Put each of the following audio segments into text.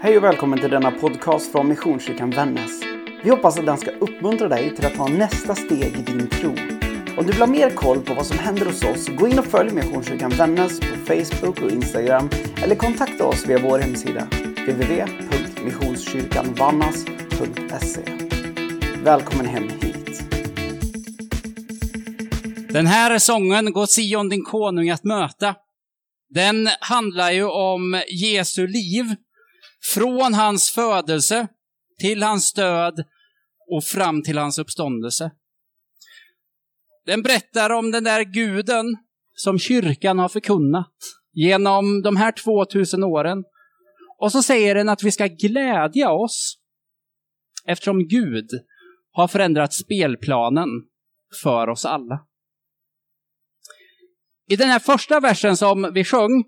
Hej och välkommen till denna podcast från Missionskyrkan Vännäs. Vi hoppas att den ska uppmuntra dig till att ta nästa steg i din tro. Om du vill ha mer koll på vad som händer hos oss, gå in och följ Missionskyrkan Vännäs på Facebook och Instagram eller kontakta oss via vår hemsida www.missionskyrkanvannas.se. Välkommen hem hit. Den här sången, Gå Sion din konung att möta, den handlar ju om Jesu liv från hans födelse till hans död och fram till hans uppståndelse. Den berättar om den där guden som kyrkan har förkunnat genom de här 2000 åren. Och så säger den att vi ska glädja oss eftersom Gud har förändrat spelplanen för oss alla. I den här första versen som vi sjöng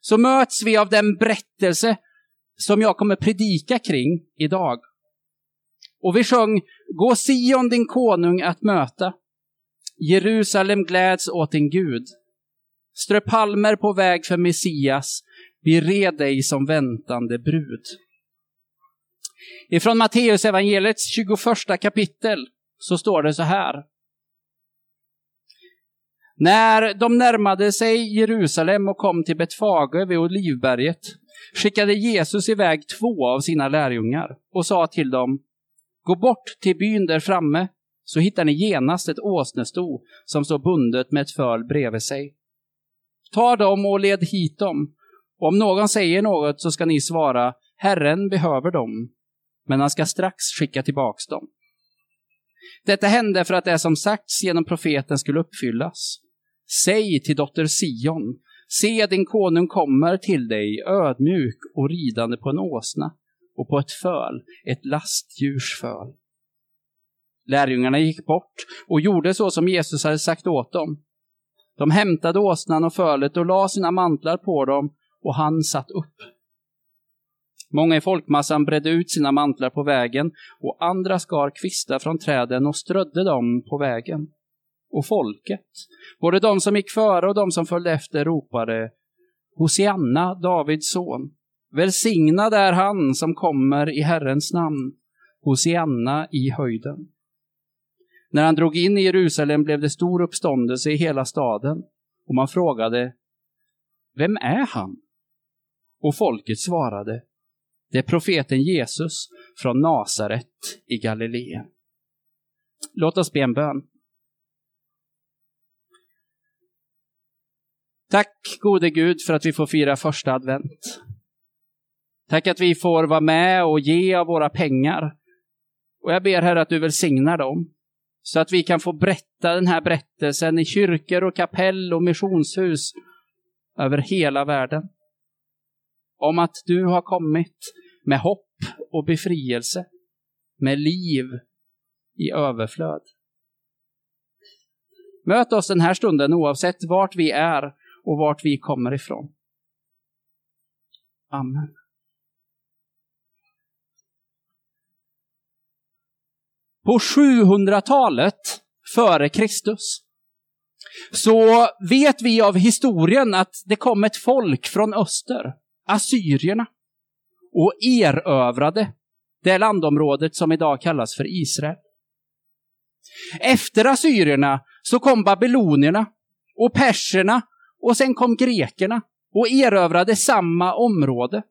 så möts vi av den berättelse som jag kommer predika kring idag. Och vi sjöng Gå Sion din konung att möta. Jerusalem gläds åt din Gud. Strö palmer på väg för Messias. Bered dig som väntande brud. Ifrån Matteus evangeliets 21 kapitel så står det så här. När de närmade sig Jerusalem och kom till Betfage vid Olivberget skickade Jesus iväg två av sina lärjungar och sa till dem, gå bort till byn där framme så hittar ni genast ett åsnesto som står bundet med ett föl bredvid sig. Ta dem och led hit dem. Och om någon säger något så ska ni svara, Herren behöver dem, men han ska strax skicka tillbaks dem. Detta hände för att det som sagts genom profeten skulle uppfyllas. Säg till dotter Sion, se din konung kommer till dig ödmjuk och ridande på en åsna och på ett föl, ett lastdjurs föl. Lärjungarna gick bort och gjorde så som Jesus hade sagt åt dem. De hämtade åsnan och fölet och la sina mantlar på dem och han satt upp. Många i folkmassan bredde ut sina mantlar på vägen och andra skar kvistar från träden och strödde dem på vägen och folket. Både de som gick före och de som följde efter ropade Hosianna, Davids son. Välsignad är han som kommer i Herrens namn. Hosianna i höjden. När han drog in i Jerusalem blev det stor uppståndelse i hela staden och man frågade Vem är han? Och folket svarade Det är profeten Jesus från Nasaret i Galileen. Låt oss be en bön. Tack gode Gud för att vi får fira första advent. Tack att vi får vara med och ge av våra pengar. Och jag ber Herre att du välsignar dem. Så att vi kan få berätta den här berättelsen i kyrkor och kapell och missionshus över hela världen. Om att du har kommit med hopp och befrielse, med liv i överflöd. Möt oss den här stunden oavsett vart vi är och vart vi kommer ifrån. Amen. På 700-talet före Kristus så vet vi av historien att det kom ett folk från öster, assyrierna, och erövrade det landområdet som idag kallas för Israel. Efter assyrierna så kom babylonierna och perserna och sen kom grekerna och erövrade samma område.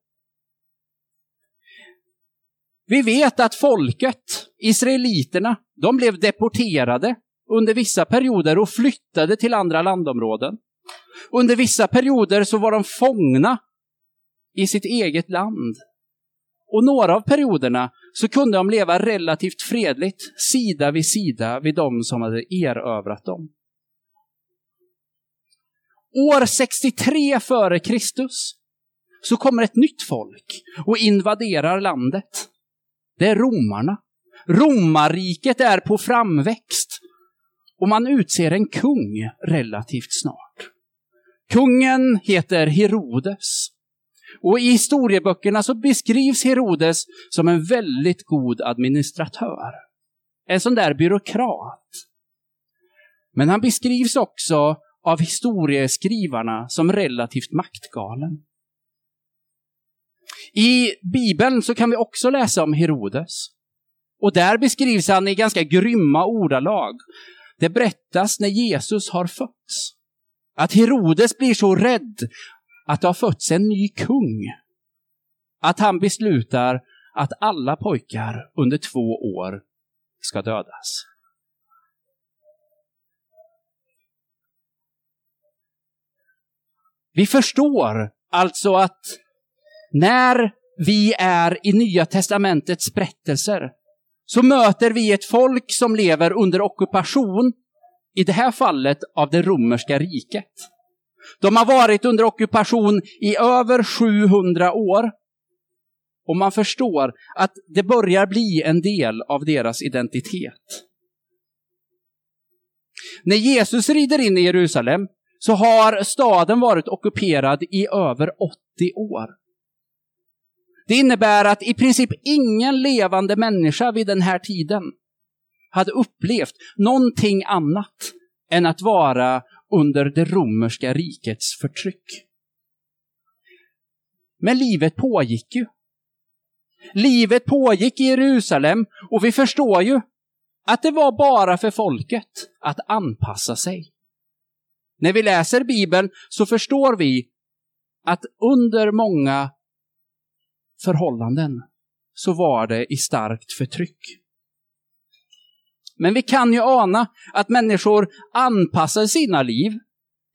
Vi vet att folket, israeliterna, de blev deporterade under vissa perioder och flyttade till andra landområden. Under vissa perioder så var de fångna i sitt eget land. Och några av perioderna så kunde de leva relativt fredligt sida vid sida vid de som hade erövrat dem. År 63 före Kristus så kommer ett nytt folk och invaderar landet. Det är romarna. Romarriket är på framväxt och man utser en kung relativt snart. Kungen heter Herodes. Och i historieböckerna så beskrivs Herodes som en väldigt god administratör. En sån där byråkrat. Men han beskrivs också av historieskrivarna som relativt maktgalen. I Bibeln så kan vi också läsa om Herodes. Och där beskrivs han i ganska grymma ordalag. Det berättas när Jesus har fötts. Att Herodes blir så rädd att det har fötts en ny kung. Att han beslutar att alla pojkar under två år ska dödas. Vi förstår alltså att när vi är i Nya Testamentets berättelser så möter vi ett folk som lever under ockupation, i det här fallet av det romerska riket. De har varit under ockupation i över 700 år. Och man förstår att det börjar bli en del av deras identitet. När Jesus rider in i Jerusalem så har staden varit ockuperad i över 80 år. Det innebär att i princip ingen levande människa vid den här tiden hade upplevt någonting annat än att vara under det romerska rikets förtryck. Men livet pågick ju. Livet pågick i Jerusalem och vi förstår ju att det var bara för folket att anpassa sig. När vi läser Bibeln så förstår vi att under många förhållanden så var det i starkt förtryck. Men vi kan ju ana att människor anpassade sina liv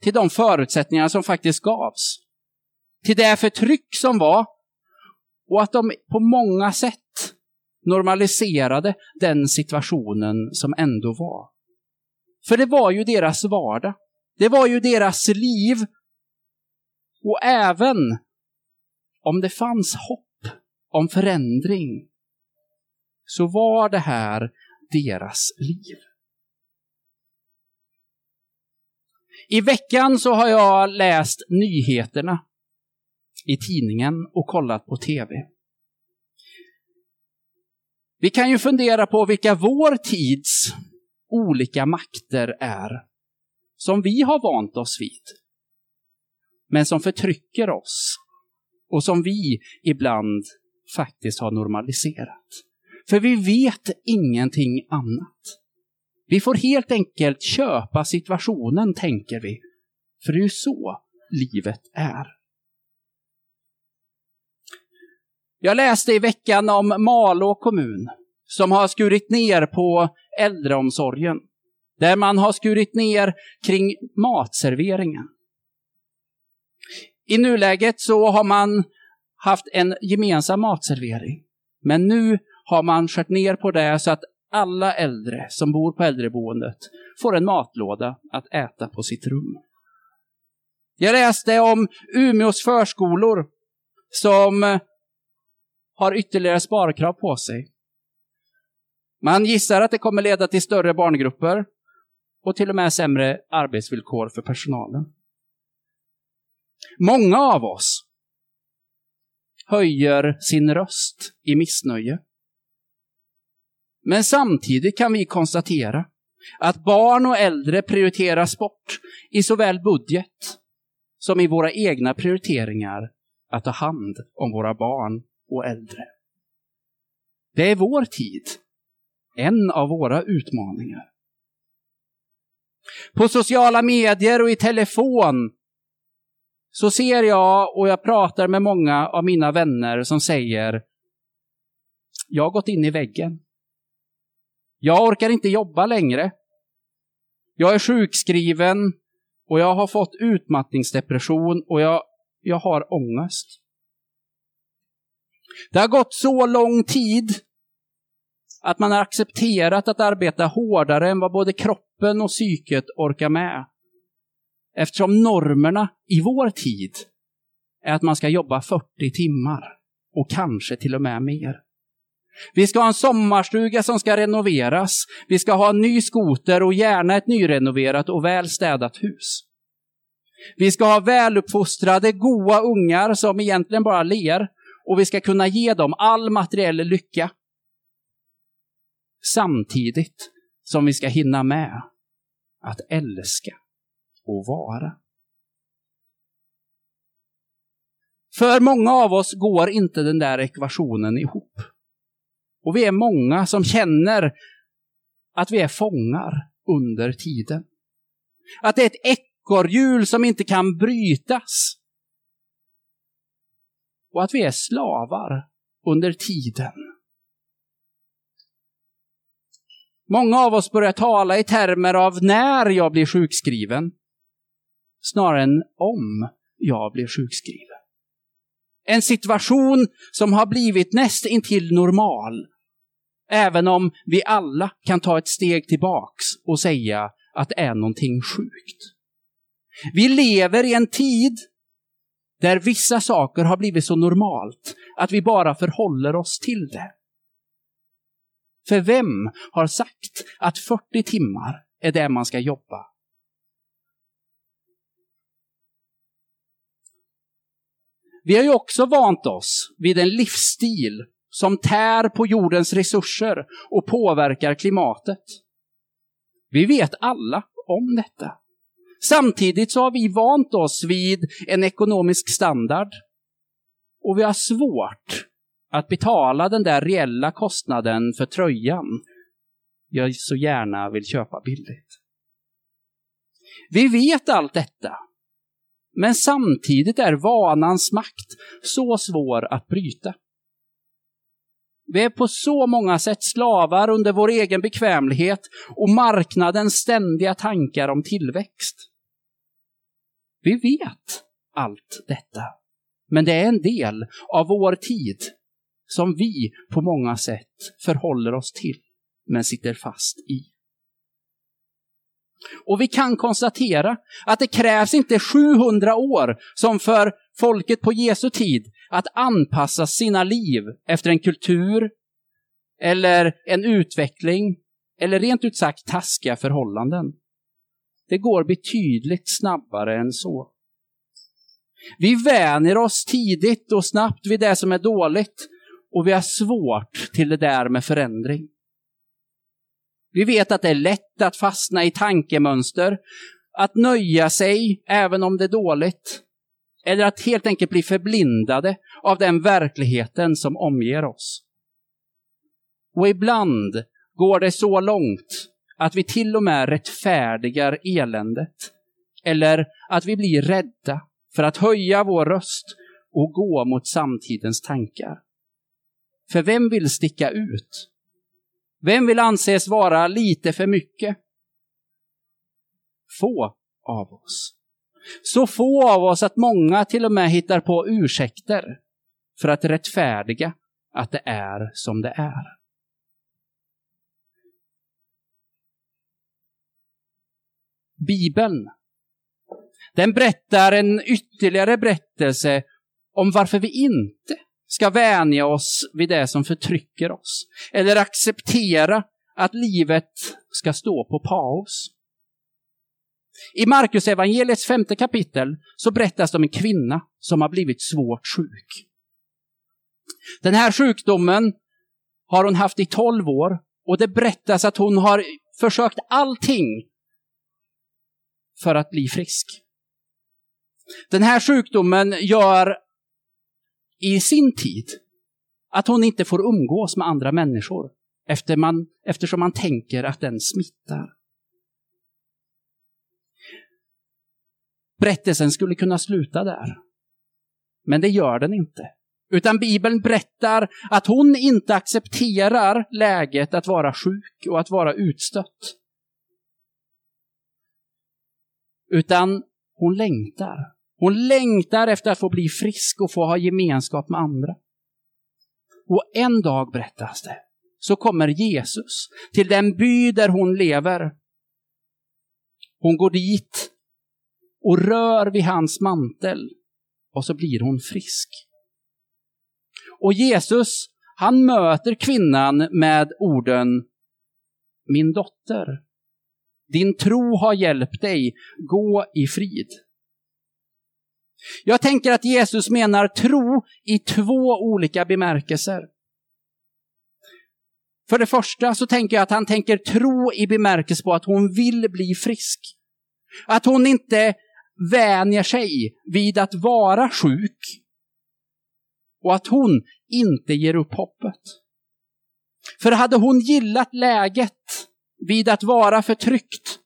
till de förutsättningar som faktiskt gavs. Till det förtryck som var och att de på många sätt normaliserade den situationen som ändå var. För det var ju deras vardag. Det var ju deras liv. Och även om det fanns hopp om förändring så var det här deras liv. I veckan så har jag läst nyheterna i tidningen och kollat på tv. Vi kan ju fundera på vilka vår tids olika makter är, som vi har vant oss vid, men som förtrycker oss och som vi ibland faktiskt har normaliserat. För vi vet ingenting annat. Vi får helt enkelt köpa situationen, tänker vi. För det är ju så livet är. Jag läste i veckan om Malå kommun som har skurit ner på äldreomsorgen. Där man har skurit ner kring matserveringen. I nuläget så har man haft en gemensam matservering. Men nu har man skärt ner på det så att alla äldre som bor på äldreboendet får en matlåda att äta på sitt rum. Jag läste om Umeås förskolor som eh, har ytterligare sparkrav på sig. Man gissar att det kommer leda till större barngrupper och till och med sämre arbetsvillkor för personalen. Många av oss höjer sin röst i missnöje. Men samtidigt kan vi konstatera att barn och äldre prioriteras bort i såväl budget som i våra egna prioriteringar att ta hand om våra barn och äldre. Det är vår tid, en av våra utmaningar. På sociala medier och i telefon så ser jag och jag pratar med många av mina vänner som säger jag har gått in i väggen. Jag orkar inte jobba längre. Jag är sjukskriven och jag har fått utmattningsdepression och jag, jag har ångest. Det har gått så lång tid att man har accepterat att arbeta hårdare än vad både kroppen och psyket orkar med. Eftersom normerna i vår tid är att man ska jobba 40 timmar och kanske till och med mer. Vi ska ha en sommarstuga som ska renoveras. Vi ska ha en ny skoter och gärna ett nyrenoverat och väl städat hus. Vi ska ha väluppfostrade, goa ungar som egentligen bara ler och vi ska kunna ge dem all materiell lycka. Samtidigt som vi ska hinna med att älska och vara. För många av oss går inte den där ekvationen ihop. Och vi är många som känner att vi är fångar under tiden. Att det är ett ekorrhjul som inte kan brytas. Och att vi är slavar under tiden. Många av oss börjar tala i termer av när jag blir sjukskriven, snarare än om jag blir sjukskriven. En situation som har blivit näst intill normal, även om vi alla kan ta ett steg tillbaks och säga att det är någonting sjukt. Vi lever i en tid där vissa saker har blivit så normalt att vi bara förhåller oss till det. För vem har sagt att 40 timmar är det man ska jobba? Vi har ju också vant oss vid en livsstil som tär på jordens resurser och påverkar klimatet. Vi vet alla om detta. Samtidigt så har vi vant oss vid en ekonomisk standard och vi har svårt att betala den där reella kostnaden för tröjan jag så gärna vill köpa billigt. Vi vet allt detta. Men samtidigt är vanans makt så svår att bryta. Vi är på så många sätt slavar under vår egen bekvämlighet och marknadens ständiga tankar om tillväxt. Vi vet allt detta, men det är en del av vår tid som vi på många sätt förhåller oss till, men sitter fast i. Och vi kan konstatera att det krävs inte 700 år som för folket på Jesu tid att anpassa sina liv efter en kultur eller en utveckling eller rent ut sagt taskiga förhållanden. Det går betydligt snabbare än så. Vi vänjer oss tidigt och snabbt vid det som är dåligt och vi har svårt till det där med förändring. Vi vet att det är lätt att fastna i tankemönster, att nöja sig även om det är dåligt, eller att helt enkelt bli förblindade av den verkligheten som omger oss. Och ibland går det så långt att vi till och med rättfärdigar eländet, eller att vi blir rädda för att höja vår röst och gå mot samtidens tankar. För vem vill sticka ut? Vem vill anses vara lite för mycket? Få av oss. Så få av oss att många till och med hittar på ursäkter för att rättfärdiga att det är som det är. Bibeln, den berättar en ytterligare berättelse om varför vi inte ska vänja oss vid det som förtrycker oss. Eller acceptera att livet ska stå på paus. I Markus evangeliets femte kapitel så berättas det om en kvinna som har blivit svårt sjuk. Den här sjukdomen har hon haft i tolv år och det berättas att hon har försökt allting för att bli frisk. Den här sjukdomen gör i sin tid att hon inte får umgås med andra människor efter man, eftersom man tänker att den smittar. Berättelsen skulle kunna sluta där. Men det gör den inte. Utan Bibeln berättar att hon inte accepterar läget att vara sjuk och att vara utstött. Utan hon längtar. Hon längtar efter att få bli frisk och få ha gemenskap med andra. Och en dag, berättas det, så kommer Jesus till den by där hon lever. Hon går dit och rör vid hans mantel och så blir hon frisk. Och Jesus, han möter kvinnan med orden Min dotter, din tro har hjälpt dig, gå i frid. Jag tänker att Jesus menar tro i två olika bemärkelser. För det första så tänker jag att han tänker tro i bemärkelse på att hon vill bli frisk. Att hon inte vänjer sig vid att vara sjuk, och att hon inte ger upp hoppet. För hade hon gillat läget vid att vara förtryckt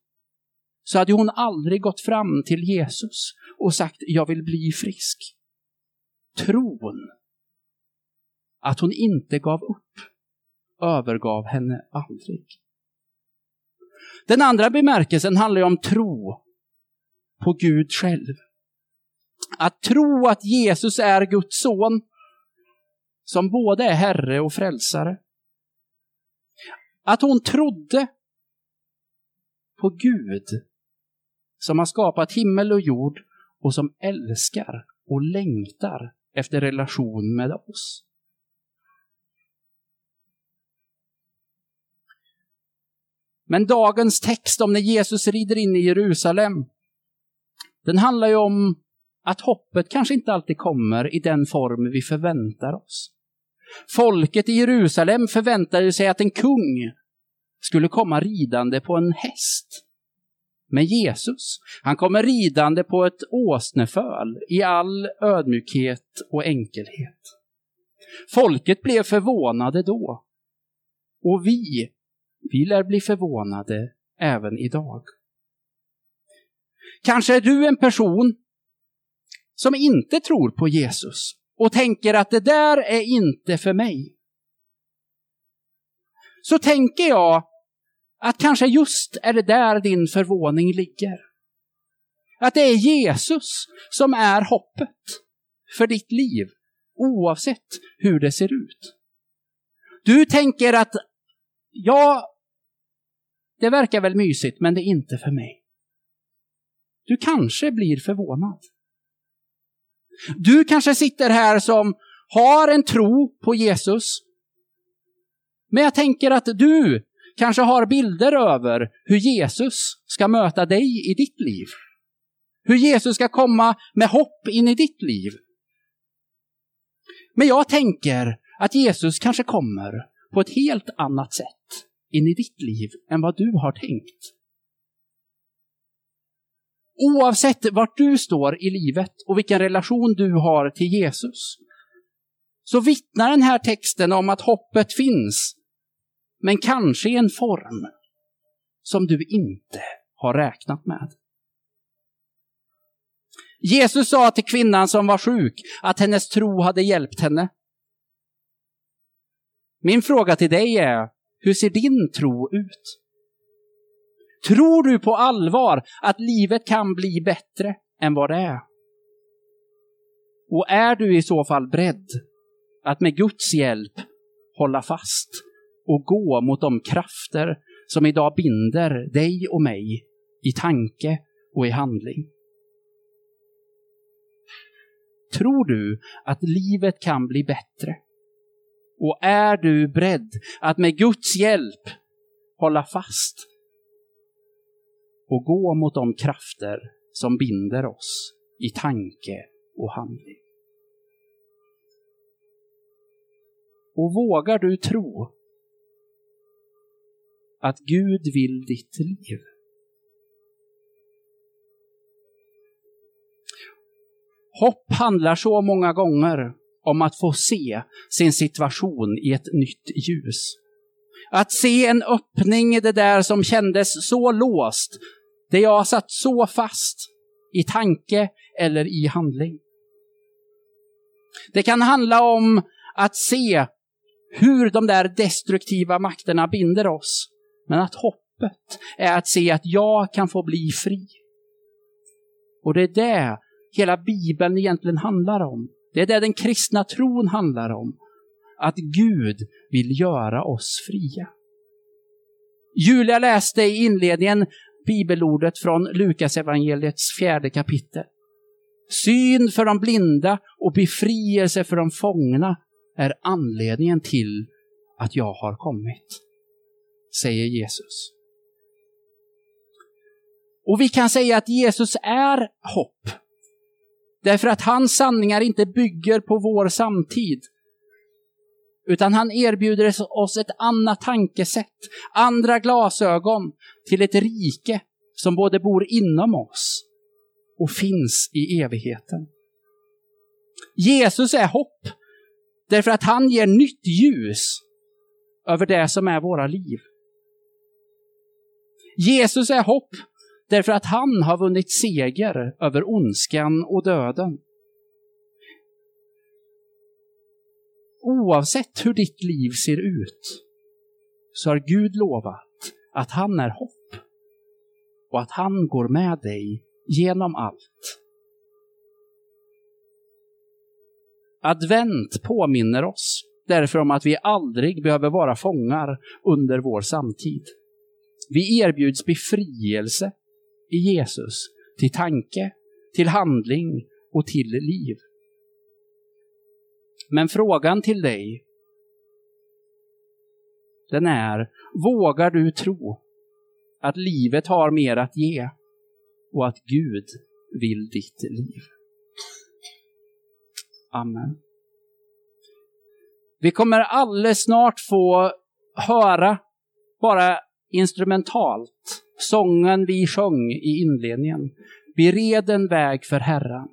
så hade hon aldrig gått fram till Jesus och sagt jag vill bli frisk. Tron att hon inte gav upp övergav henne aldrig. Den andra bemärkelsen handlar om tro på Gud själv. Att tro att Jesus är Guds son, som både är Herre och Frälsare. Att hon trodde på Gud, som har skapat himmel och jord och som älskar och längtar efter relation med oss. Men dagens text om när Jesus rider in i Jerusalem, den handlar ju om att hoppet kanske inte alltid kommer i den form vi förväntar oss. Folket i Jerusalem förväntade sig att en kung skulle komma ridande på en häst. Men Jesus, han kommer ridande på ett åsneföl i all ödmjukhet och enkelhet. Folket blev förvånade då. Och vi, vi lär bli förvånade även idag. Kanske är du en person som inte tror på Jesus och tänker att det där är inte för mig. Så tänker jag att kanske just är det där din förvåning ligger. Att det är Jesus som är hoppet för ditt liv, oavsett hur det ser ut. Du tänker att, ja, det verkar väl mysigt, men det är inte för mig. Du kanske blir förvånad. Du kanske sitter här som har en tro på Jesus. Men jag tänker att du kanske har bilder över hur Jesus ska möta dig i ditt liv. Hur Jesus ska komma med hopp in i ditt liv. Men jag tänker att Jesus kanske kommer på ett helt annat sätt in i ditt liv än vad du har tänkt. Oavsett vart du står i livet och vilken relation du har till Jesus, så vittnar den här texten om att hoppet finns, men kanske i en form som du inte har räknat med. Jesus sa till kvinnan som var sjuk att hennes tro hade hjälpt henne. Min fråga till dig är, hur ser din tro ut? Tror du på allvar att livet kan bli bättre än vad det är? Och är du i så fall beredd att med Guds hjälp hålla fast och gå mot de krafter som idag binder dig och mig i tanke och i handling? Tror du att livet kan bli bättre? Och är du beredd att med Guds hjälp hålla fast och gå mot de krafter som binder oss i tanke och handling? Och vågar du tro att Gud vill ditt liv? Hopp handlar så många gånger om att få se sin situation i ett nytt ljus. Att se en öppning i det där som kändes så låst, det jag satt så fast i tanke eller i handling. Det kan handla om att se hur de där destruktiva makterna binder oss. Men att hoppet är att se att jag kan få bli fri. Och det är det hela Bibeln egentligen handlar om. Det är det den kristna tron handlar om. Att Gud vill göra oss fria. Julia läste i inledningen bibelordet från Lukas evangeliets fjärde kapitel. Syn för de blinda och befrielse för de fångna är anledningen till att jag har kommit, säger Jesus. Och vi kan säga att Jesus är hopp. Därför att hans sanningar inte bygger på vår samtid. Utan han erbjuder oss ett annat tankesätt, andra glasögon till ett rike som både bor inom oss och finns i evigheten. Jesus är hopp Därför att han ger nytt ljus över det som är våra liv. Jesus är hopp därför att han har vunnit seger över ondskan och döden. Oavsett hur ditt liv ser ut så har Gud lovat att han är hopp och att han går med dig genom allt. Advent påminner oss därför om att vi aldrig behöver vara fångar under vår samtid. Vi erbjuds befrielse i Jesus till tanke, till handling och till liv. Men frågan till dig, den är, vågar du tro att livet har mer att ge och att Gud vill ditt liv? Amen. Vi kommer alldeles snart få höra, bara instrumentalt, sången vi sjöng i inledningen. Bered en väg för Herren.